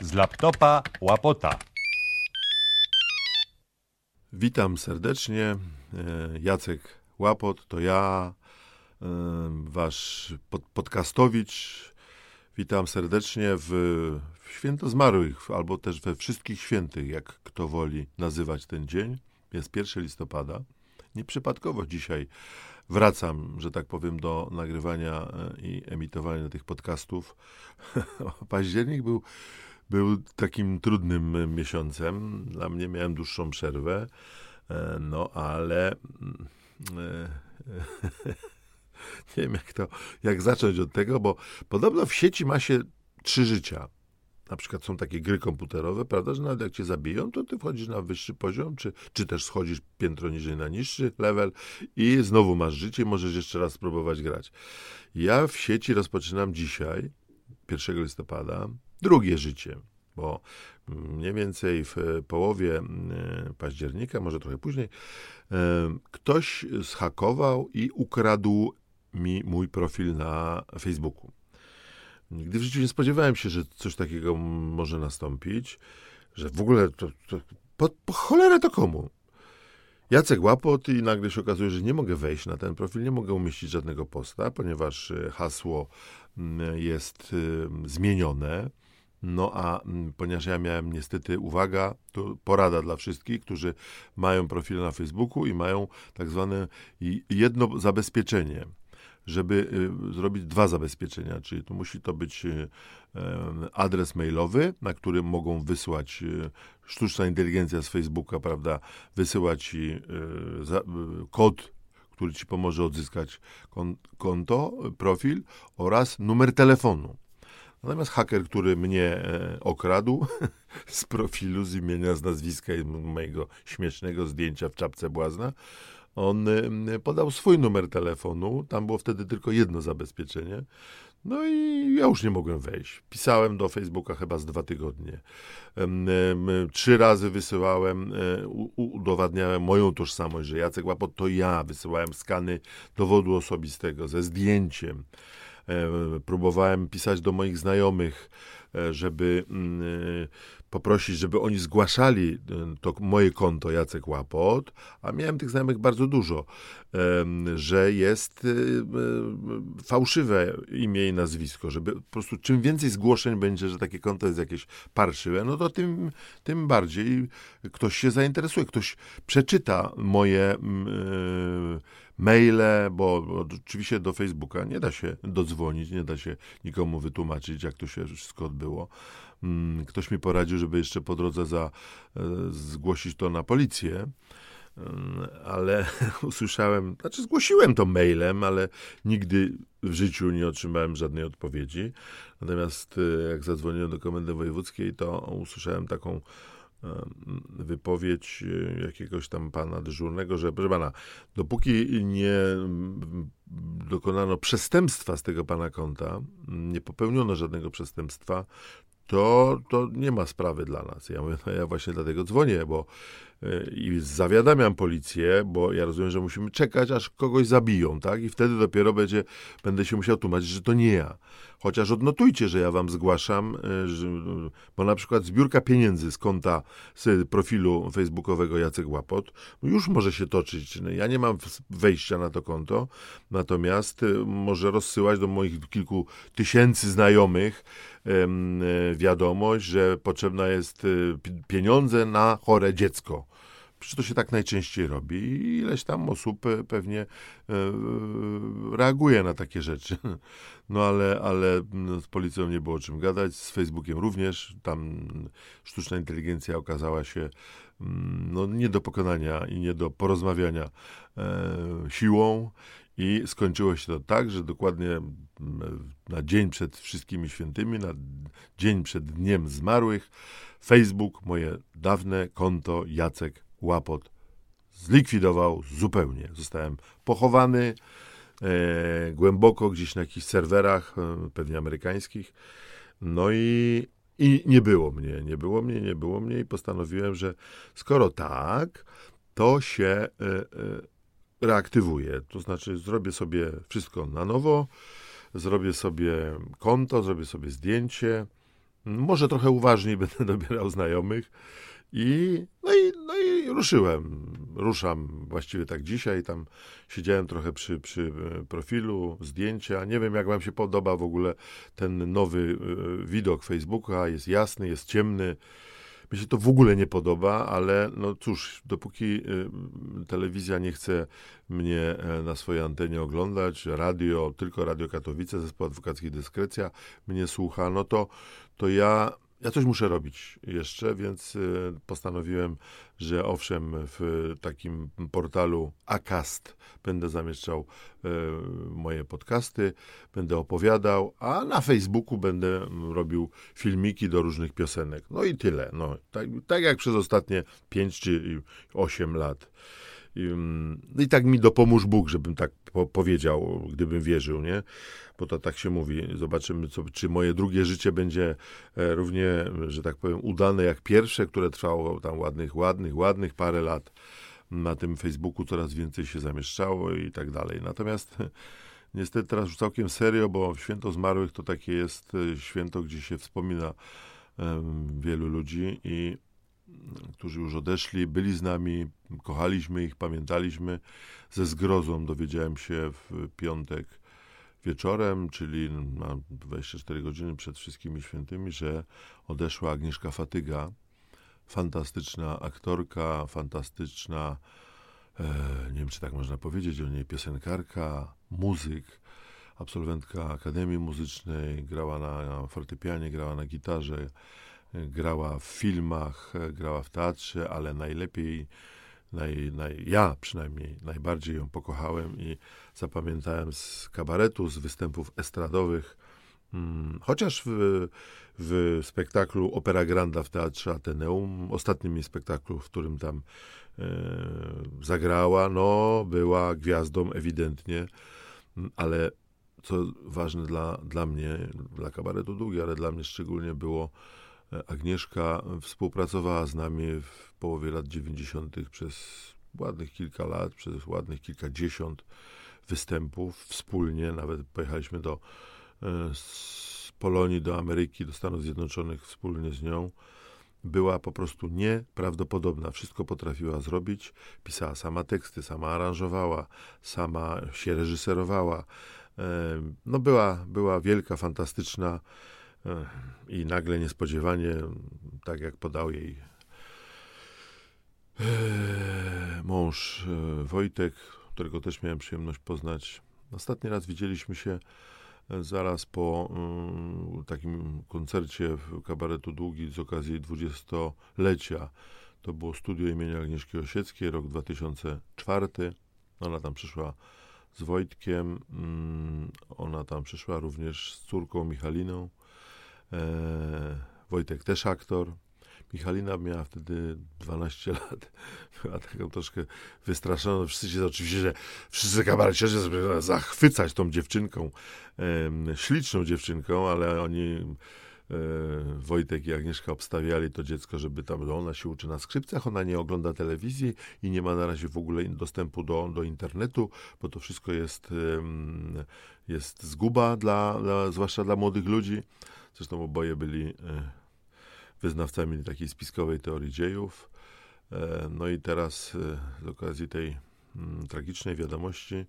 Z laptopa łapota. Witam serdecznie. E, Jacek Łapot, to ja, e, wasz pod, podcastowicz. Witam serdecznie w, w Święto Zmarłych, albo też we wszystkich świętych, jak kto woli nazywać ten dzień. Jest 1 listopada. Nieprzypadkowo dzisiaj wracam, że tak powiem, do nagrywania e, i emitowania tych podcastów. Październik był, był takim trudnym miesiącem. Dla mnie miałem dłuższą przerwę, e, no ale mm, e, nie wiem jak to, jak zacząć od tego, bo podobno w sieci ma się trzy życia na przykład są takie gry komputerowe, prawda, że nawet jak cię zabiją, to ty wchodzisz na wyższy poziom, czy, czy też schodzisz piętro niżej na niższy level i znowu masz życie, możesz jeszcze raz spróbować grać. Ja w sieci rozpoczynam dzisiaj, 1 listopada, drugie życie, bo mniej więcej w połowie mm, października, może trochę później, ktoś zhakował i ukradł mi mój profil na Facebooku. Nigdy w życiu nie spodziewałem się, że coś takiego może nastąpić, że w ogóle to, to po, po cholerę to komu? Jacek Łapot i nagle się okazuje, że nie mogę wejść na ten profil, nie mogę umieścić żadnego posta, ponieważ e, hasło jest e, zmienione. No a mm, ponieważ ja miałem niestety, uwaga, to porada dla wszystkich, którzy mają profile na Facebooku i mają tak zwane jedno zabezpieczenie żeby y, zrobić dwa zabezpieczenia, czyli to musi to być y, adres mailowy, na którym mogą wysłać y, sztuczna inteligencja z Facebooka, prawda, wysyłać ci kod, który ci pomoże odzyskać konto, profil oraz numer telefonu. Natomiast haker, który mnie e, okradł z profilu, z imienia, z nazwiska i mojego śmiesznego zdjęcia w czapce błazna, on podał swój numer telefonu, tam było wtedy tylko jedno zabezpieczenie. No i ja już nie mogłem wejść. Pisałem do Facebooka chyba z dwa tygodnie. Trzy razy wysyłałem, e, udowadniałem moją tożsamość, że Jacek Łapot to ja. Wysyłałem skany dowodu osobistego ze zdjęciem. E, próbowałem pisać do moich znajomych, e, żeby mm, poprosić, żeby oni zgłaszali e, to moje konto Jacek Łapot, a miałem tych znajomych bardzo dużo, że jest e, e, fałszywe imię i nazwisko, żeby po prostu czym więcej zgłoszeń będzie, że takie konto jest jakieś parszywe, no to tym, tym bardziej ktoś się zainteresuje, ktoś przeczyta moje maile, bo, oczywiście do Facebooka nie da się dodzwonić, nie da się nikomu wytłumaczyć, jak to się wszystko odbyło. Mm, ktoś mi poradził, żeby jeszcze po drodze za, e, zgłosić to na policję mm, ale usłyszałem, znaczy zgłosiłem to mailem, ale nigdy w życiu nie otrzymałem żadnej odpowiedzi. Natomiast e, jak zadzwoniłem do komendy wojewódzkiej, to usłyszałem taką wypowiedź e, jakiegoś tam pana dyżurnego, że proszę pana, dopóki nie dokonano przestępstwa z tego pana konta, nie popełniono żadnego przestępstwa, to, to nie ma sprawy dla nas. Ja mówię, no ja właśnie dlatego dzwonię, bo i zawiadamiam policję, bo ja rozumiem, że musimy czekać, aż kogoś zabiją, tak? I wtedy dopiero będzie, będę się musiał tłumaczyć, że to nie ja. Chociaż odnotujcie, że ja wam zgłaszam, yy, że, bo na przykład zbiórka pieniędzy z konta, z profilu facebookowego Jacek Łapot, już może się toczyć. Ja nie mam wejścia na to konto, natomiast yy, może rozsyłać do moich kilku tysięcy znajomych, wiadomość, że potrzebna jest pieniądze na chore dziecko. Przecież to się tak najczęściej robi i ileś tam osób e, pewnie reaguje na takie rzeczy. No ale, ale no, z policją nie było o czym gadać, z Facebookiem również. Tam sztuczna inteligencja okazała się mm, no, nie do pokonania i nie do porozmawiania siłą i skończyło się to tak, że dokładnie mm, na dzień przed wszystkimi świętymi, na dzień przed Dniem Zmarłych, Facebook moje dawne konto Jacek Łapot zlikwidował zupełnie. Zostałem pochowany e, głęboko gdzieś na jakichś serwerach, e, pewnie amerykańskich. No i, i nie było mnie, nie było mnie, nie było mnie i postanowiłem, że skoro tak, to się e, e reaktywuję. To znaczy, zrobię sobie wszystko na nowo, zrobię sobie konto, zrobię sobie zdjęcie Może trochę uważniej będę dobierał znajomych. I no, i no i ruszyłem. Ruszam właściwie tak dzisiaj. Tam siedziałem trochę przy, przy e, profilu, zdjęcia. Nie wiem, jak Wam się podoba w ogóle ten nowy e, widok Facebooka. Jest jasny, jest ciemny. Mi się to w ogóle nie podoba, ale no cóż, dopóki y, telewizja nie chce mnie e, na swojej antenie oglądać, radio, tylko Radio Katowice, Zespół Adwokacki Dyskrecja mnie słucha, no to, to ja ja coś muszę robić jeszcze, więc y, postanowiłem, że owszem, w takim portalu Acast będę zamieszczał y, moje podcasty, będę opowiadał, a na Facebooku będę robił filmiki do różnych piosenek. No i tyle. No, tak, tak jak przez ostatnie 5 czy 8 lat. No i tak mi dopomóż Bóg, żebym tak po powiedział, gdybym wierzył, nie? Bo to tak się mówi. Zobaczymy, co, czy moje drugie życie będzie e, równie, że tak powiem, udane jak pierwsze, które trwało tam ładnych, ładnych, ładnych parę lat. Na tym Facebooku coraz więcej się zamieszczało i tak dalej. Natomiast niestety teraz już całkiem serio, bo święto zmarłych to takie jest e, święto, gdzie się wspomina wielu ludzi i którzy już odeszli, byli z nami, kochaliśmy ich, pamiętaliśmy. Ze zgrozą dowiedziałem się w piątek wieczorem, czyli na 24 godziny przed wszystkimi świętymi, że odeszła Agnieszka Fatyga, fantastyczna aktorka, fantastyczna, e, nie wiem czy tak można powiedzieć o niej, piosenkarka, muzyk, absolwentka Akademii Muzycznej, grała na fortepianie, grała na gitarze, grała w filmach, grała w teatrze, ale najlepiej, naj, naj, ja przynajmniej najbardziej ją pokochałem i zapamiętałem z kabaretu, z występów estradowych, hmm, chociaż w, w spektaklu Opera Granda w Teatrze Ateneum, ostatnim jej spektaklu, w którym tam e, zagrała, no była gwiazdą ewidentnie, ale co ważne dla, dla mnie, dla kabaretu długi, ale dla mnie szczególnie było Agnieszka współpracowała z nami w połowie lat 90. przez ładnych kilka lat, przez ładnych kilkadziesiąt występów wspólnie. Nawet pojechaliśmy do e, z Polonii do Ameryki, do Stanów Zjednoczonych wspólnie z nią. Była po prostu nieprawdopodobna. Wszystko potrafiła zrobić. Pisała sama teksty, sama aranżowała, sama się reżyserowała. E, no była, była wielka, fantastyczna i nagle niespodziewanie, tak jak podał jej e, mąż e, Wojtek, którego też miałem przyjemność poznać. Ostatni raz widzieliśmy się e, zaraz po takim koncercie w kabaretu Długi z okazji dwudziestolecia. To było studio imienia Agnieszki Osieckiej, rok 2004. Ona tam przyszła z Wojtkiem. Mm, ona tam przyszła również z córką Michaliną. E, Wojtek też aktor. Michalina miała wtedy 12 lat. Była taką troszkę wystraszona. Wszyscy się oczywiście, że wszyscy kabareciarze zachwycać tą dziewczynką, śliczną dziewczynką, ale oni Wojtek i Agnieszka obstawiali to dziecko, żeby tam, że ona się uczy na skrzypcach, ona nie ogląda telewizji i nie ma na razie w ogóle dostępu do, do internetu, bo to wszystko jest, jest zguba, dla, dla, zwłaszcza dla młodych ludzi. Zresztą oboje byli e, wyznawcami takiej spiskowej teorii dziejów. E, no i teraz e, z okazji tej tragicznej wiadomości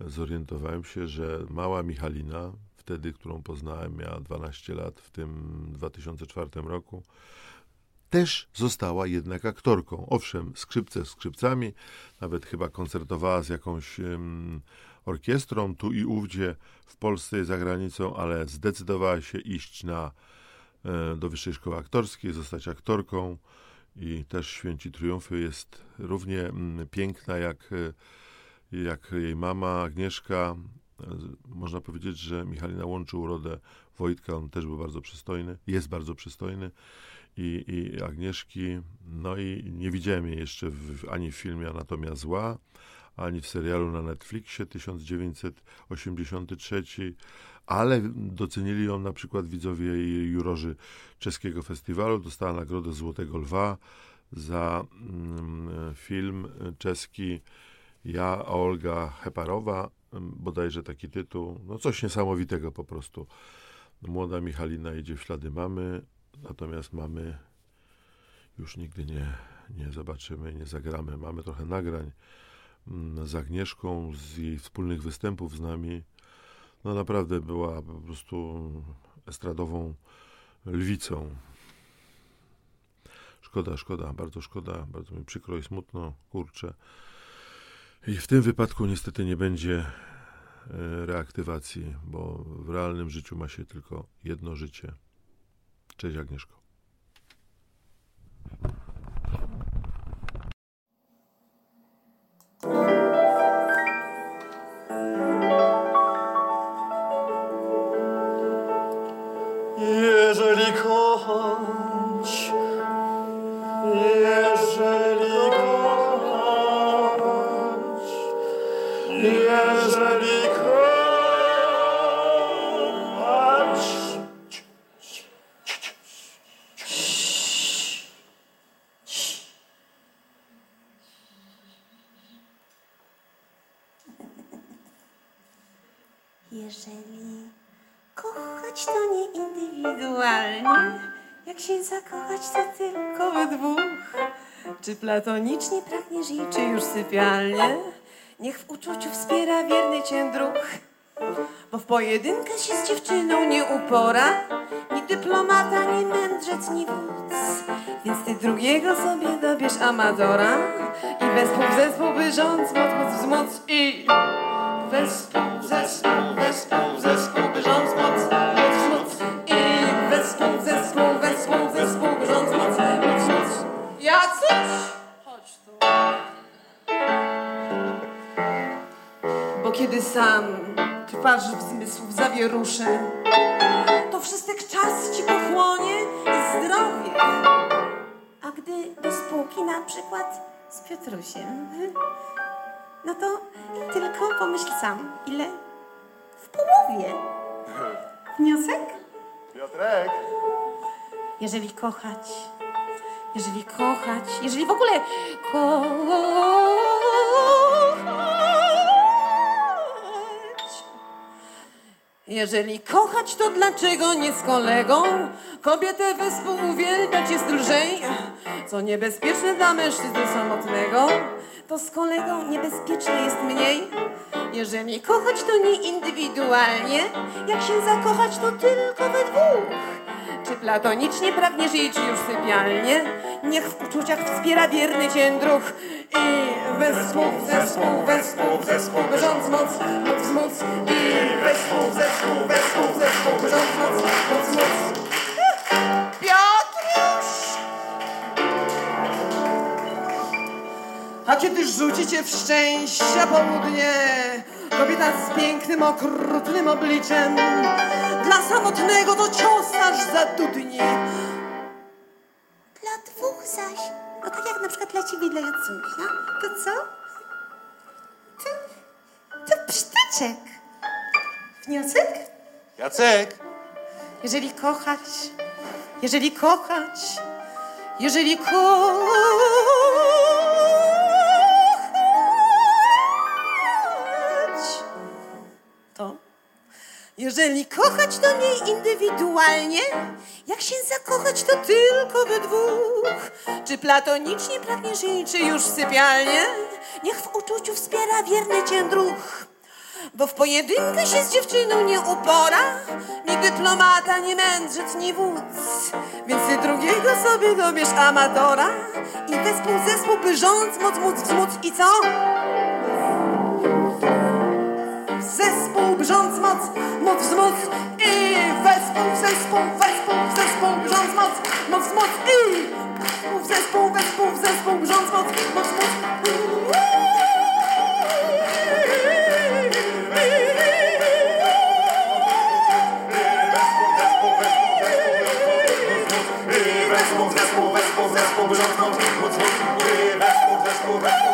zorientowałem się, że mała Michalina, wtedy, którą poznałem, miała 12 lat w tym 2004 roku, też została jednak aktorką. Owszem, skrzypce skrzypcami, nawet chyba koncertowała z jakąś um, orkiestrą tu i ówdzie w Polsce i za granicą, ale zdecydowała się iść na, e, do Wyższej Szkoły Aktorskiej, zostać aktorką i też Święci Triumfy jest równie mm, piękna jak, e, jak jej mama Agnieszka. E, można powiedzieć, że Michalina łączy urodę Wojtka, on też był bardzo przystojny, jest bardzo przystojny i, i Agnieszki, no i nie widziałem jej jeszcze w, ani w filmie Anatomia Zła, ani w serialu na Netflixie 1983, ale docenili ją na przykład widzowie i jurorzy czeskiego festiwalu. Dostała nagrodę Złotego Lwa za mm, film czeski Ja, Olga Heparowa, bodajże taki tytuł. No coś niesamowitego po prostu. Młoda Michalina idzie w ślady mamy, natomiast mamy już nigdy nie, nie zobaczymy, nie zagramy. Mamy trochę nagrań mm, z Agnieszką, z jej wspólnych występów z nami. No naprawdę była po prostu estradową lwicą. Szkoda, szkoda, bardzo szkoda, bardzo mi przykro i smutno, kurczę. I w tym wypadku niestety nie będzie e, reaktywacji, bo w realnym życiu ma się tylko jedno życie. Cześć Agnieszko. Jeżeli kochać to nie indywidualnie, jak się zakochać to tylko we dwóch. Czy platonicznie pragniesz jej, czy już sypialnie? Niech w uczuciu wspiera wierny cię druh. Bo w pojedynkę się z dziewczyną nie upora, ni dyplomata, ni mędrzec, ni wódz. Więc ty drugiego sobie dobierz amatora i wespół w zespół wyrząd móc wzmóc i wespół, sam trwasz w zmysłów zawieruszy, to wszystek czas ci pochłonie i zdrowie. A gdy do spółki na przykład z Piotrusiem, no to tylko pomyśl sam, ile w połowie. Wniosek? Piotrek, Jeżeli kochać, jeżeli kochać, jeżeli w ogóle kochać. Jeżeli kochać, to dlaczego nie z kolegą? Kobietę wespół uwielbiać jest lżej. Co niebezpieczne dla mężczyzny samotnego, to z kolegą niebezpieczne jest mniej. Jeżeli kochać, to nie indywidualnie, jak się zakochać, to tylko we dwóch. Czy platonicznie pragniesz jej, już sypialnie? Niech w uczuciach wspiera wierny cię druh. I wespół, zespół, wespół, zespół, wyrząd moc, moc, moc. I wespół, zespół, wespół, zespół, wyrząd moc, moc, moc. Piotruś! A kiedy rzucicie w szczęścia południe, kobieta z pięknym, okrutnym obliczem, dla samotnego to aż zadudni. Dla dwóch zaś, no tak jak na przykład dla ciebie i dla Jacusia, to co? To, to psztyczek. Wniosek? Jacek, Jeżeli kochać, jeżeli kochać, jeżeli kochać, jeżeli kochać to nie indywidualnie, jak się zakochać to tylko we dwóch. Czy platonicznie pragniesz jej, czy już sypialnie? Niech w uczuciu wspiera wierny cię druh. Bo w pojedynkę się z dziewczyną nie upora, ni dyplomata, ni mędrzec, ni wódz. Więc ty drugiego sobie dobierz amatora i wespół zespół, by rząd moc móc wzmóc i co? Zespół brząc moc, moc wzmóc i wespół, zespół, wespół, zespół brząc moc, moc moc i zespół, wespół, zespół brząc moc, moc moc. wespół, zespół, wespół, zespół, wyrząd moc, moc, moc. Wespół, zespół, wespół,